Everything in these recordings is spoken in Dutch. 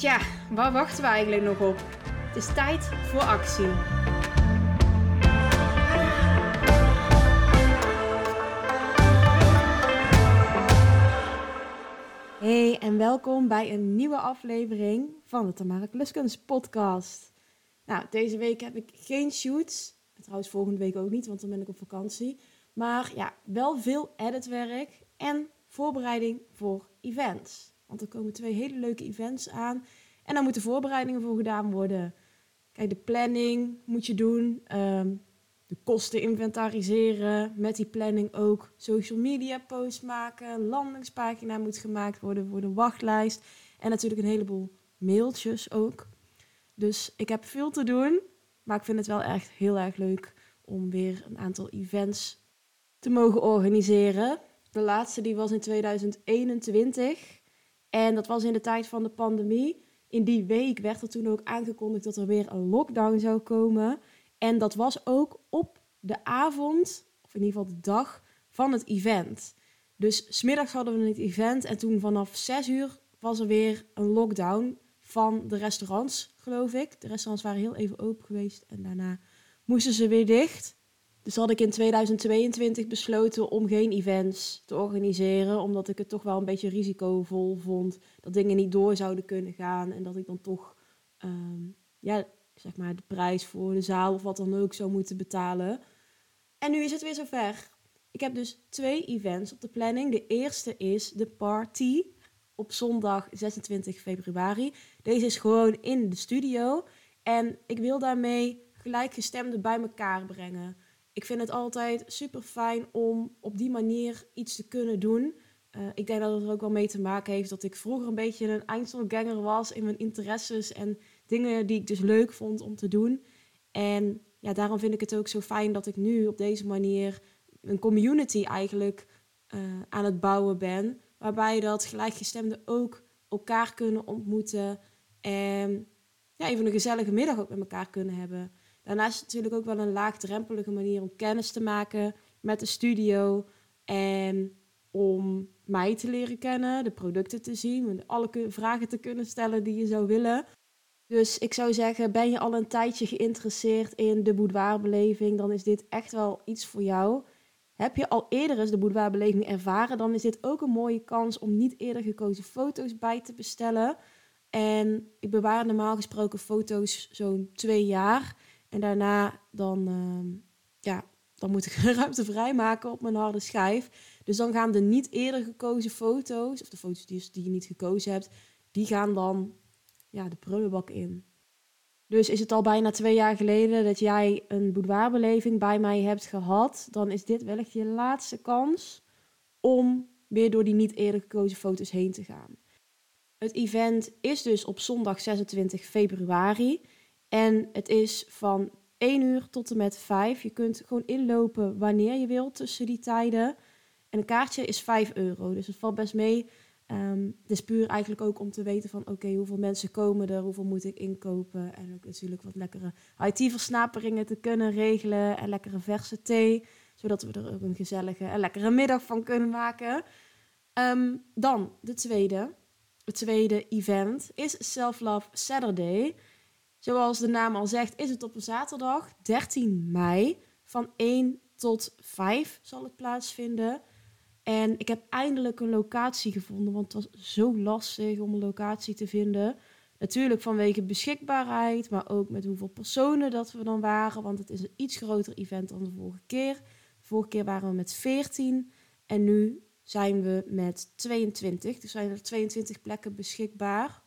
Tja, waar wachten we eigenlijk nog op? Het is tijd voor actie. Hey en welkom bij een nieuwe aflevering van de Tamara Kluskunst podcast. Nou, deze week heb ik geen shoots. Trouwens, volgende week ook niet, want dan ben ik op vakantie. Maar ja, wel veel editwerk en voorbereiding voor events. Want er komen twee hele leuke events aan. En daar moeten voorbereidingen voor gedaan worden. Kijk, de planning moet je doen. Ehm, de kosten inventariseren. Met die planning ook social media posts maken. Landingspagina moet gemaakt worden voor de wachtlijst. En natuurlijk een heleboel mailtjes ook. Dus ik heb veel te doen. Maar ik vind het wel echt heel erg leuk om weer een aantal events te mogen organiseren. De laatste die was in 2021. En dat was in de tijd van de pandemie. In die week werd er toen ook aangekondigd dat er weer een lockdown zou komen. En dat was ook op de avond, of in ieder geval de dag, van het event. Dus smiddags hadden we het event en toen vanaf 6 uur was er weer een lockdown van de restaurants, geloof ik. De restaurants waren heel even open geweest en daarna moesten ze weer dicht. Dus had ik in 2022 besloten om geen events te organiseren, omdat ik het toch wel een beetje risicovol vond dat dingen niet door zouden kunnen gaan en dat ik dan toch, ehm, ja, zeg maar de prijs voor de zaal of wat dan ook zou moeten betalen. En nu is het weer zover. Ik heb dus twee events op de planning. De eerste is de party op zondag 26 februari. Deze is gewoon in de studio en ik wil daarmee gelijkgestemden bij elkaar brengen ik vind het altijd super fijn om op die manier iets te kunnen doen. Uh, ik denk dat het er ook wel mee te maken heeft dat ik vroeger een beetje een Einzelganger was in mijn interesses en dingen die ik dus leuk vond om te doen. En ja, daarom vind ik het ook zo fijn dat ik nu op deze manier een community eigenlijk uh, aan het bouwen ben. Waarbij dat gelijkgestemden ook elkaar kunnen ontmoeten. En ja, even een gezellige middag ook met elkaar kunnen hebben. Daarnaast is het natuurlijk ook wel een laagdrempelige manier om kennis te maken met de studio. En om mij te leren kennen, de producten te zien, alle vragen te kunnen stellen die je zou willen. Dus ik zou zeggen, ben je al een tijdje geïnteresseerd in de boudoirbeleving, dan is dit echt wel iets voor jou. Heb je al eerder eens de boudoirbeleving ervaren, dan is dit ook een mooie kans om niet eerder gekozen foto's bij te bestellen. En ik bewaar normaal gesproken foto's zo'n twee jaar. En daarna dan, uh, ja, dan moet ik ruimte vrijmaken op mijn harde schijf. Dus dan gaan de niet eerder gekozen foto's, of de foto's die, die je niet gekozen hebt, die gaan dan ja, de prullenbak in. Dus is het al bijna twee jaar geleden dat jij een boudoirbeleving bij mij hebt gehad, dan is dit wellicht je laatste kans om weer door die niet eerder gekozen foto's heen te gaan. Het event is dus op zondag 26 februari. En het is van 1 uur tot en met 5. Je kunt gewoon inlopen wanneer je wilt tussen die tijden. En een kaartje is 5 euro. Dus het valt best mee. Um, het is puur eigenlijk ook om te weten van oké, hoeveel mensen komen er, hoeveel moet ik inkopen. En ook natuurlijk wat lekkere IT-versnaperingen te kunnen regelen. En lekkere verse thee. Zodat we er ook een gezellige en lekkere middag van kunnen maken. Um, dan de tweede. Het tweede event is Self Love Saturday. Zoals de naam al zegt, is het op een zaterdag, 13 mei. Van 1 tot 5 zal het plaatsvinden. En ik heb eindelijk een locatie gevonden, want het was zo lastig om een locatie te vinden. Natuurlijk vanwege beschikbaarheid, maar ook met hoeveel personen dat we dan waren. Want het is een iets groter event dan de vorige keer. De vorige keer waren we met 14 en nu zijn we met 22. Dus zijn er 22 plekken beschikbaar.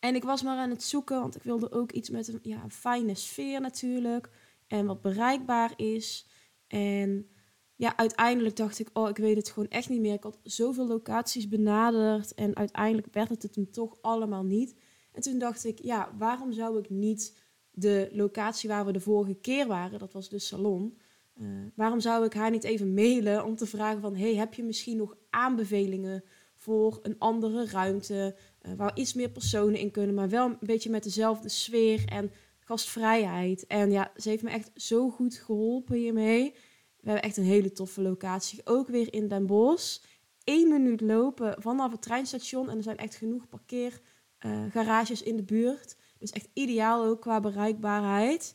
En ik was maar aan het zoeken, want ik wilde ook iets met een, ja, een fijne sfeer natuurlijk. En wat bereikbaar is. En ja, uiteindelijk dacht ik, oh, ik weet het gewoon echt niet meer. Ik had zoveel locaties benaderd en uiteindelijk werd het het hem toch allemaal niet. En toen dacht ik, ja, waarom zou ik niet de locatie waar we de vorige keer waren, dat was de salon, uh, waarom zou ik haar niet even mailen om te vragen van, hey, heb je misschien nog aanbevelingen voor een andere ruimte, uh, waar iets meer personen in kunnen, maar wel een beetje met dezelfde sfeer en gastvrijheid. En ja, ze heeft me echt zo goed geholpen hiermee. We hebben echt een hele toffe locatie. Ook weer in Den Bosch. Eén minuut lopen vanaf het treinstation. En er zijn echt genoeg parkeergarages uh, in de buurt. Dus echt ideaal ook qua bereikbaarheid.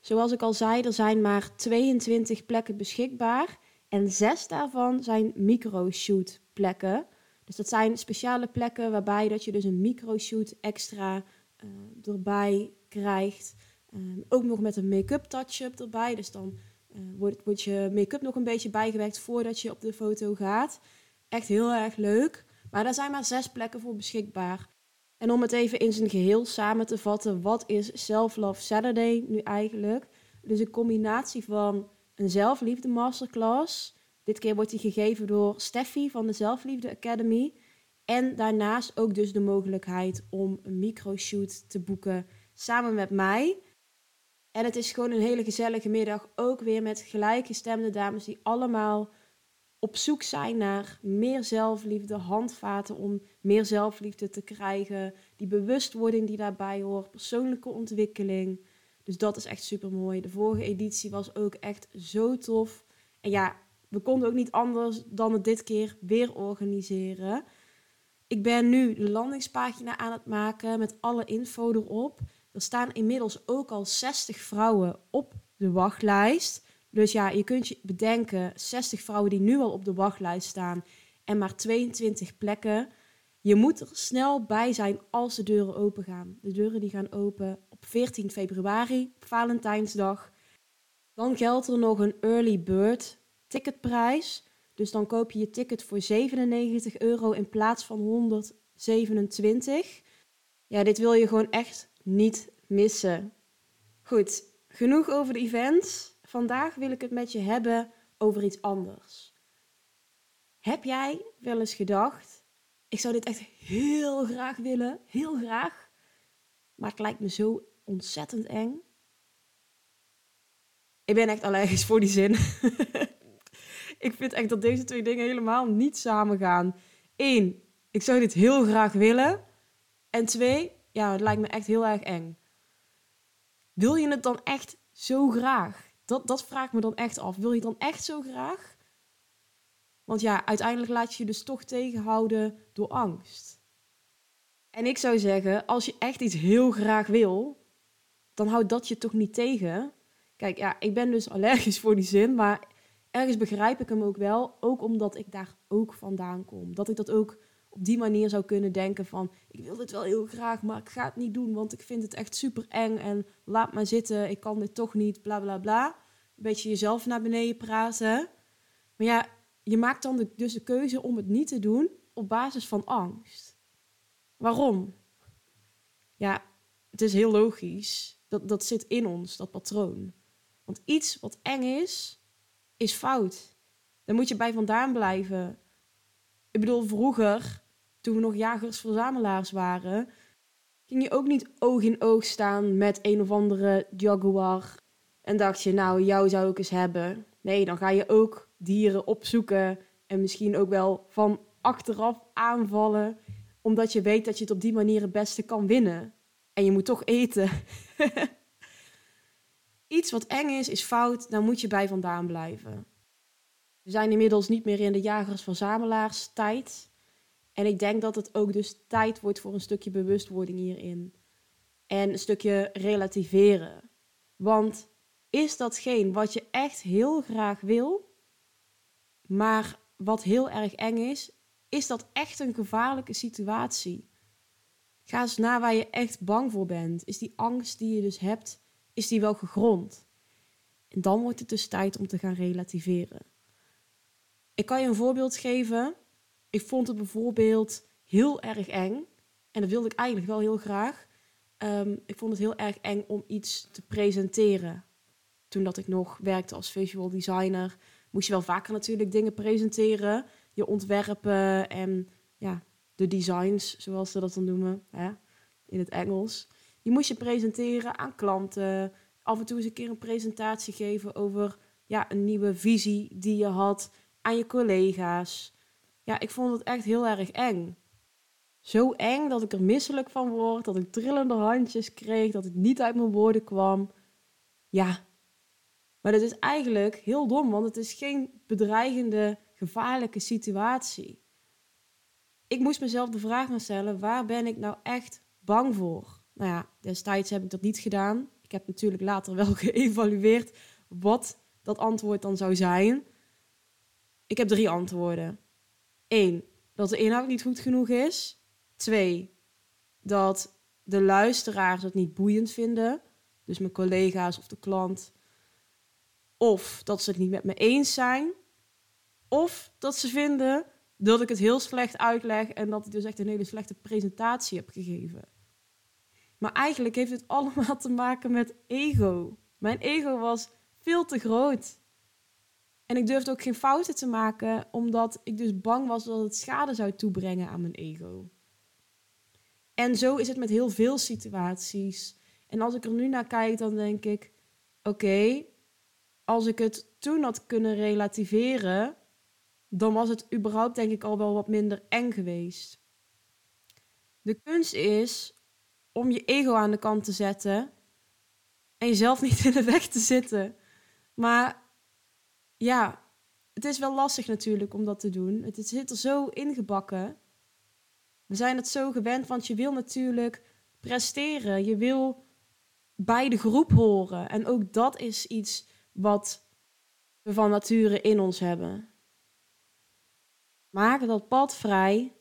Zoals ik al zei, er zijn maar 22 plekken beschikbaar. En zes daarvan zijn microshoot plekken. Dus dat zijn speciale plekken waarbij dat je dus een microshoot extra uh, erbij krijgt. Um, ook nog met een make-up touch-up erbij. Dus dan uh, wordt, wordt je make-up nog een beetje bijgewerkt voordat je op de foto gaat. Echt heel erg leuk. Maar daar zijn maar zes plekken voor beschikbaar. En om het even in zijn geheel samen te vatten, wat is Self Love Saturday nu eigenlijk? Dus een combinatie van een zelfliefde masterclass. Dit keer wordt die gegeven door Steffi van de Zelfliefde Academy. En daarnaast ook dus de mogelijkheid om een microshoot te boeken samen met mij. En het is gewoon een hele gezellige middag. Ook weer met gelijkgestemde dames die allemaal op zoek zijn naar meer zelfliefde, handvaten om meer zelfliefde te krijgen. Die bewustwording die daarbij hoort, persoonlijke ontwikkeling. Dus dat is echt super mooi. De vorige editie was ook echt zo tof. En ja, we konden ook niet anders dan het dit keer weer organiseren. Ik ben nu de landingspagina aan het maken met alle info erop. Er staan inmiddels ook al 60 vrouwen op de wachtlijst. Dus ja, je kunt je bedenken, 60 vrouwen die nu al op de wachtlijst staan en maar 22 plekken. Je moet er snel bij zijn als de deuren open gaan. De deuren die gaan open op 14 februari, Valentijnsdag. Dan geldt er nog een early bird ticketprijs. Dus dan koop je je ticket voor 97 euro in plaats van 127. Ja, dit wil je gewoon echt niet missen. Goed, genoeg over de events. Vandaag wil ik het met je hebben over iets anders. Heb jij wel eens gedacht: ik zou dit echt heel graag willen, heel graag, maar het lijkt me zo ontzettend eng? Ik ben echt allergisch voor die zin. ik vind echt dat deze twee dingen helemaal niet samen gaan. Eén, ik zou dit heel graag willen. En twee, ja, het lijkt me echt heel erg eng. Wil je het dan echt zo graag? Dat, dat vraag me dan echt af. Wil je het dan echt zo graag? Want ja, uiteindelijk laat je je dus toch tegenhouden door angst. En ik zou zeggen, als je echt iets heel graag wil, dan houdt dat je toch niet tegen. Kijk, ja, ik ben dus allergisch voor die zin, maar ergens begrijp ik hem ook wel. Ook omdat ik daar ook vandaan kom. Dat ik dat ook op die manier zou kunnen denken van... ik wil dit wel heel graag, maar ik ga het niet doen... want ik vind het echt super eng en laat maar zitten, ik kan dit toch niet, bla bla bla. Een beetje jezelf naar beneden praten. Maar ja, je maakt dan de, dus de keuze om het niet te doen op basis van angst. Waarom? Ja, het is heel logisch. Dat, dat zit in ons, dat patroon. Want iets wat eng is, is fout. Daar moet je bij vandaan blijven. Ik bedoel, vroeger, toen we nog jagers-verzamelaars waren, ging je ook niet oog in oog staan met een of andere jaguar. En dacht je, nou, jou zou ik eens hebben. Nee, dan ga je ook dieren opzoeken en misschien ook wel van achteraf aanvallen, omdat je weet dat je het op die manier het beste kan winnen. En je moet toch eten. Iets wat eng is, is fout, daar moet je bij vandaan blijven. We zijn inmiddels niet meer in de jagers-verzamelaars tijd. En ik denk dat het ook dus tijd wordt voor een stukje bewustwording hierin. En een stukje relativeren. Want is datgene wat je echt heel graag wil, maar wat heel erg eng is, is dat echt een gevaarlijke situatie? Ga eens na waar je echt bang voor bent. Is die angst die je dus hebt, is die wel gegrond? En dan wordt het dus tijd om te gaan relativeren. Ik kan je een voorbeeld geven. Ik vond het bijvoorbeeld heel erg eng. En dat wilde ik eigenlijk wel heel graag. Um, ik vond het heel erg eng om iets te presenteren. Toen dat ik nog werkte als visual designer. moest je wel vaker natuurlijk dingen presenteren. Je ontwerpen en ja, de designs, zoals ze dat dan noemen, hè, in het Engels. Die moest je presenteren aan klanten. Af en toe eens een keer een presentatie geven over ja, een nieuwe visie die je had aan je collega's. Ja, ik vond het echt heel erg eng. Zo eng dat ik er misselijk van word, dat ik trillende handjes kreeg, dat het niet uit mijn woorden kwam. Ja, maar dat is eigenlijk heel dom, want het is geen bedreigende, gevaarlijke situatie. Ik moest mezelf de vraag gaan stellen: waar ben ik nou echt bang voor? Nou ja, destijds heb ik dat niet gedaan. Ik heb natuurlijk later wel geëvalueerd wat dat antwoord dan zou zijn. Ik heb drie antwoorden. Eén, dat de inhoud niet goed genoeg is. Twee, dat de luisteraars het niet boeiend vinden. Dus mijn collega's of de klant. Of dat ze het niet met me eens zijn. Of dat ze vinden dat ik het heel slecht uitleg en dat ik dus echt een hele slechte presentatie heb gegeven. Maar eigenlijk heeft het allemaal te maken met ego. Mijn ego was veel te groot. En ik durfde ook geen fouten te maken, omdat ik dus bang was dat het schade zou toebrengen aan mijn ego. En zo is het met heel veel situaties. En als ik er nu naar kijk, dan denk ik: oké, als ik het toen had kunnen relativeren, dan was het überhaupt denk ik al wel wat minder eng geweest. De kunst is om je ego aan de kant te zetten en jezelf niet in de weg te zitten. Maar ja, het is wel lastig natuurlijk om dat te doen. Het zit er zo ingebakken. We zijn het zo gewend, want je wil natuurlijk presteren. Je wil bij de groep horen. En ook dat is iets wat we van nature in ons hebben. Maak dat pad vrij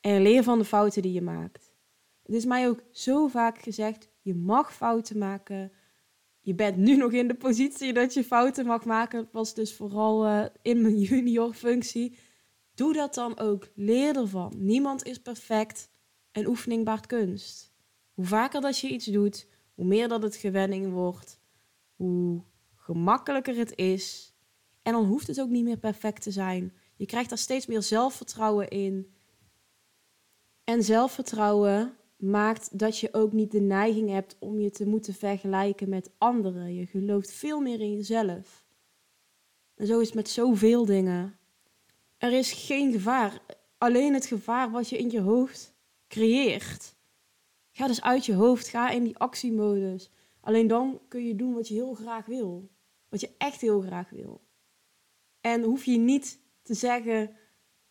en leer van de fouten die je maakt. Het is mij ook zo vaak gezegd: je mag fouten maken. Je bent nu nog in de positie dat je fouten mag maken. Dat was dus vooral uh, in mijn junior functie. Doe dat dan ook. Leer ervan. Niemand is perfect en oefening baart kunst. Hoe vaker dat je iets doet, hoe meer dat het gewenning wordt, hoe gemakkelijker het is. En dan hoeft het ook niet meer perfect te zijn. Je krijgt daar steeds meer zelfvertrouwen in. En zelfvertrouwen maakt dat je ook niet de neiging hebt om je te moeten vergelijken met anderen. Je gelooft veel meer in jezelf. En zo is het met zoveel dingen. Er is geen gevaar. Alleen het gevaar wat je in je hoofd creëert. Ga dus uit je hoofd. Ga in die actiemodus. Alleen dan kun je doen wat je heel graag wil. Wat je echt heel graag wil. En hoef je niet te zeggen: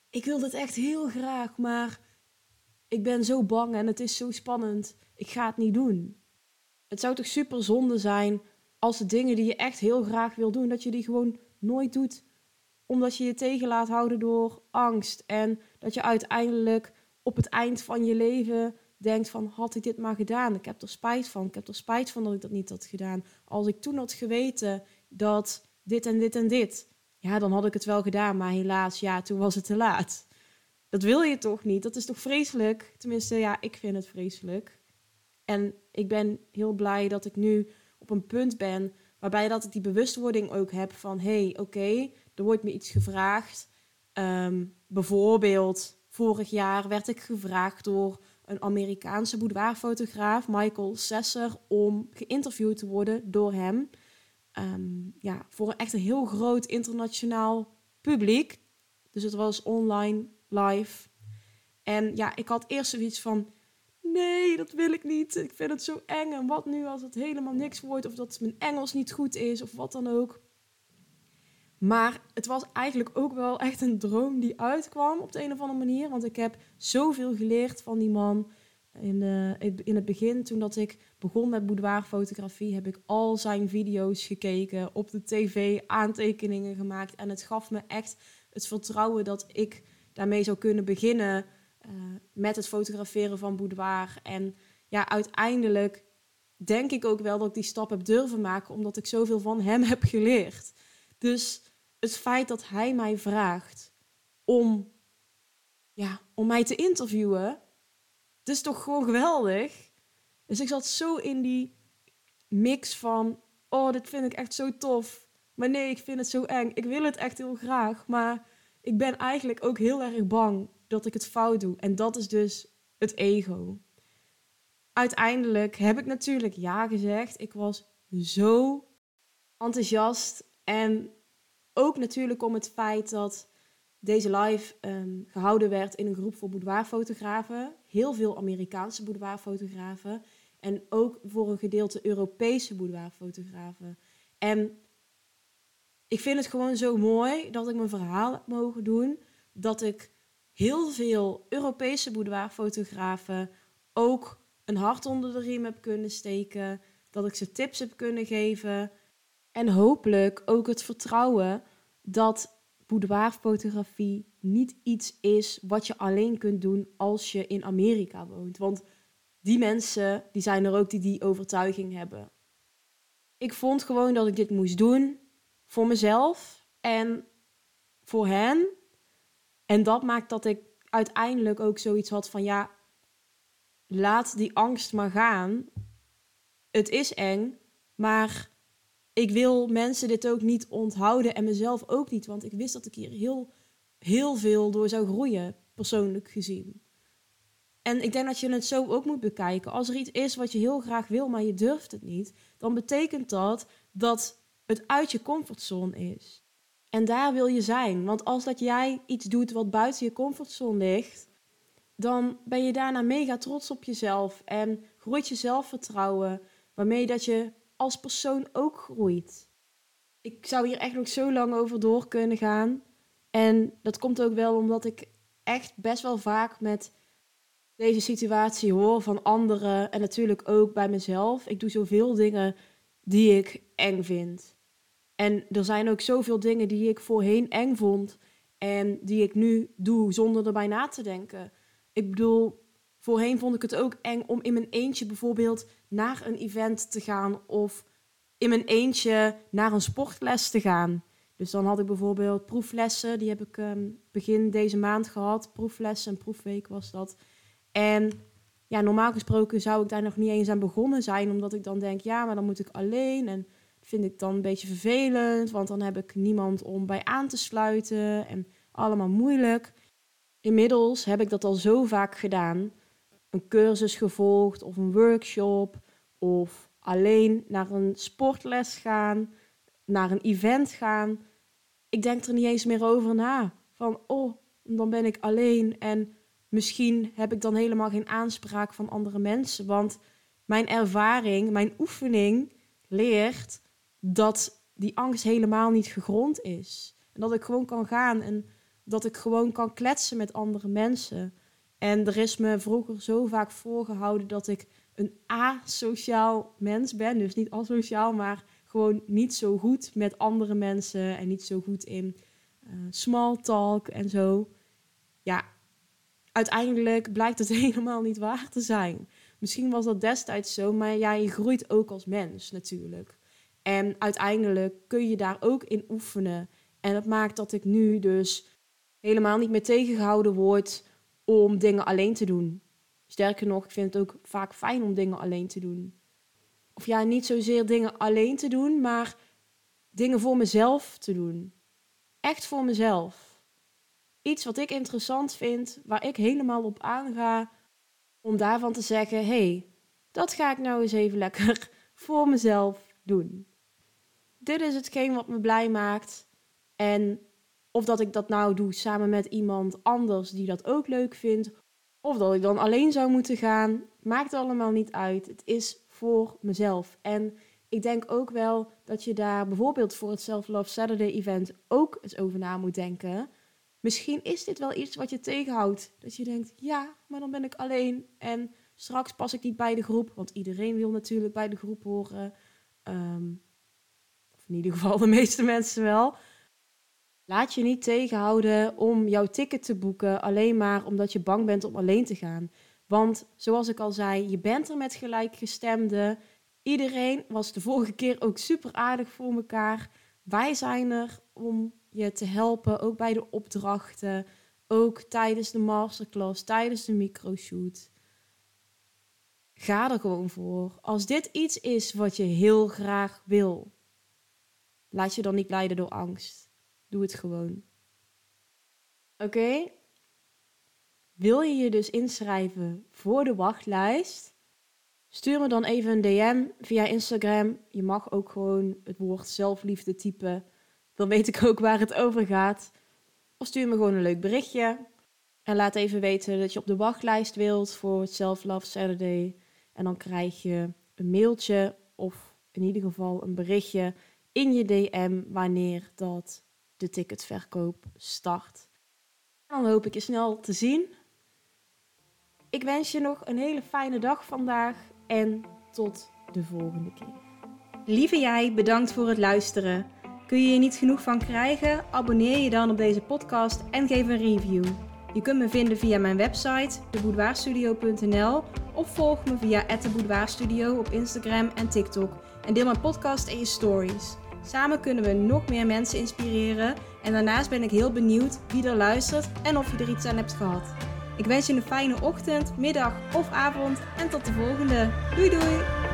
Ik wil dit echt heel graag, maar ik ben zo bang en het is zo spannend. Ik ga het niet doen. Het zou toch super zonde zijn als de dingen die je echt heel graag wil doen, dat je die gewoon nooit doet. Omdat je je tegen laat houden door angst. En dat je uiteindelijk op het eind van je leven denkt van had ik dit maar gedaan. Ik heb er spijt van. Ik heb er spijt van dat ik dat niet had gedaan. Als ik toen had geweten dat dit en dit en dit. Ja, dan had ik het wel gedaan. Maar helaas, ja, toen was het te laat. Dat wil je toch niet? Dat is toch vreselijk? Tenminste, ja, ik vind het vreselijk. En ik ben heel blij dat ik nu op een punt ben waarbij dat ik die bewustwording ook heb van hé, hey, oké, er wordt me iets gevraagd. Ehm, bijvoorbeeld, vorig jaar werd ik gevraagd door een Amerikaanse boudoirfotograaf, Michael Sesser, om geïnterviewd te worden door hem. Ehm, ja, voor echt een heel groot internationaal publiek. Dus het was online live. En ja, ik had eerst zoiets van: nee, dat wil ik niet. Ik vind het zo eng. En wat nu als het helemaal niks wordt, of dat mijn Engels niet goed is, of wat dan ook. Maar het was eigenlijk ook wel echt een droom die uitkwam op de een of andere manier. Want ik heb zoveel geleerd van die man. In, uh, in het begin, toen dat ik begon met boudoirfotografie, heb ik al zijn video's gekeken, op de tv aantekeningen gemaakt. En het gaf me echt het vertrouwen dat ik daarmee zou kunnen beginnen uh, met het fotograferen van boudoir. En ja, uiteindelijk denk ik ook wel dat ik die stap heb durven maken, omdat ik zoveel van hem heb geleerd. Dus het feit dat hij mij vraagt om, ja, om mij te interviewen, het is toch gewoon geweldig. Dus ik zat zo in die mix van, oh, dit vind ik echt zo tof. Maar nee, ik vind het zo eng. Ik wil het echt heel graag. Maar ik ben eigenlijk ook heel erg bang dat ik het fout doe. En dat is dus het ego. Uiteindelijk heb ik natuurlijk ja gezegd. Ik was zo enthousiast. En ook natuurlijk om het feit dat deze live um, gehouden werd in een groep voor boudoirfotografen. Heel veel Amerikaanse boudoirfotografen. En ook voor een gedeelte Europese boudoirfotografen. En ik vind het gewoon zo mooi dat ik mijn verhaal heb mogen doen. Dat ik heel veel Europese boudoirfotografen ook een hart onder de riem heb kunnen steken. Dat ik ze tips heb kunnen geven. En hopelijk ook het vertrouwen dat boudoirfotografie niet iets is wat je alleen kunt doen als je in Amerika woont. Want die mensen, die zijn er ook die die overtuiging hebben. Ik vond gewoon dat ik dit moest doen voor mezelf en voor hen. En dat maakt dat ik uiteindelijk ook zoiets had van ja, laat die angst maar gaan. Het is eng, maar ik wil mensen dit ook niet onthouden en mezelf ook niet, want ik wist dat ik hier heel, heel veel door zou groeien, persoonlijk gezien. En ik denk dat je het zo ook moet bekijken. Als er iets is wat je heel graag wil, maar je durft het niet, dan betekent dat dat het uit je comfortzone is. En daar wil je zijn. Want als dat jij iets doet wat buiten je comfortzone ligt, dan ben je daarna mega trots op jezelf en groeit je zelfvertrouwen, waarmee dat je als persoon ook groeit. Ik zou hier echt nog zo lang over door kunnen gaan. En dat komt ook wel omdat ik echt best wel vaak met deze situatie hoor van anderen en natuurlijk ook bij mezelf. Ik doe zoveel dingen die ik eng vind. En er zijn ook zoveel dingen die ik voorheen eng vond en die ik nu doe zonder erbij na te denken. Ik bedoel, voorheen vond ik het ook eng om in mijn eentje bijvoorbeeld naar een event te gaan of in mijn eentje naar een sportles te gaan. Dus dan had ik bijvoorbeeld proeflessen, die heb ik um, begin deze maand gehad. Proeflessen, een proefweek was dat. En ja, normaal gesproken zou ik daar nog niet eens aan begonnen zijn, omdat ik dan denk, ja, maar dan moet ik alleen. En vind ik dan een beetje vervelend, want dan heb ik niemand om bij aan te sluiten en allemaal moeilijk. Inmiddels heb ik dat al zo vaak gedaan. Een cursus gevolgd of een workshop of alleen naar een sportles gaan, naar een event gaan. Ik denk er niet eens meer over na. Van, oh, dan ben ik alleen en misschien heb ik dan helemaal geen aanspraak van andere mensen. Want mijn ervaring, mijn oefening leert dat die angst helemaal niet gegrond is. En dat ik gewoon kan gaan en dat ik gewoon kan kletsen met andere mensen. En er is me vroeger zo vaak voorgehouden dat ik een asociaal mens ben. Dus niet asociaal, maar gewoon niet zo goed met andere mensen en niet zo goed in uh, small talk en zo. Ja, uiteindelijk blijkt het helemaal niet waar te zijn. Misschien was dat destijds zo, maar ja, je groeit ook als mens natuurlijk. En uiteindelijk kun je daar ook in oefenen. En dat maakt dat ik nu dus helemaal niet meer tegengehouden word om dingen alleen te doen. Sterker nog, ik vind het ook vaak fijn om dingen alleen te doen. Of ja, niet zozeer dingen alleen te doen, maar dingen voor mezelf te doen. Echt voor mezelf. Iets wat ik interessant vind, waar ik helemaal op aanga, om daarvan te zeggen: hey, dat ga ik nou eens even lekker voor mezelf doen. Dit is hetgeen wat me blij maakt. En of dat ik dat nou doe samen met iemand anders die dat ook leuk vindt, of dat ik dan alleen zou moeten gaan, maakt allemaal niet uit. Het is voor mezelf. En ik denk ook wel dat je daar bijvoorbeeld voor het Self Love Saturday event ook eens over na moet denken. Misschien is dit wel iets wat je tegenhoudt. Dat je denkt, ja, maar dan ben ik alleen en straks pas ik niet bij de groep. Want iedereen wil natuurlijk bij de groep horen. Ehm, in ieder geval de meeste mensen wel. Laat je niet tegenhouden om jouw ticket te boeken alleen maar omdat je bang bent om alleen te gaan. Want zoals ik al zei, je bent er met gelijkgestemden. Iedereen was de vorige keer ook super aardig voor elkaar. Wij zijn er om je te helpen, ook bij de opdrachten, ook tijdens de masterclass, tijdens de microshoot. Ga er gewoon voor. Als dit iets is wat je heel graag wil, Laat je dan niet leiden door angst. Doe het gewoon. Oké? Wil je je dus inschrijven voor de wachtlijst? Stuur me dan even een DM via Instagram. Je mag ook gewoon het woord zelfliefde typen. Dan weet ik ook waar het over gaat. Of stuur me gewoon een leuk berichtje. En laat even weten dat je op de wachtlijst wilt voor het Self Love Saturday. En dan krijg je een mailtje of in ieder geval een berichtje in je DM wanneer dat de ticketverkoop start. Dan hoop ik je snel te zien. Ik wens je nog een hele fijne dag vandaag en tot de volgende keer. Lieve jij, bedankt voor het luisteren. Kun je er niet genoeg van krijgen? Abonneer je dan op deze podcast en geef een review. Je kunt me vinden via mijn website, deboudoirstudio.nl of volg me via @deboudoirstudio op Instagram en TikTok en deel mijn podcast en je stories. Samen kunnen we nog meer mensen inspireren en daarnaast ben ik heel benieuwd wie er luistert en of je er iets aan hebt gehad. Ik wens je een fijne ochtend, middag of avond en tot de volgende. Doei doei!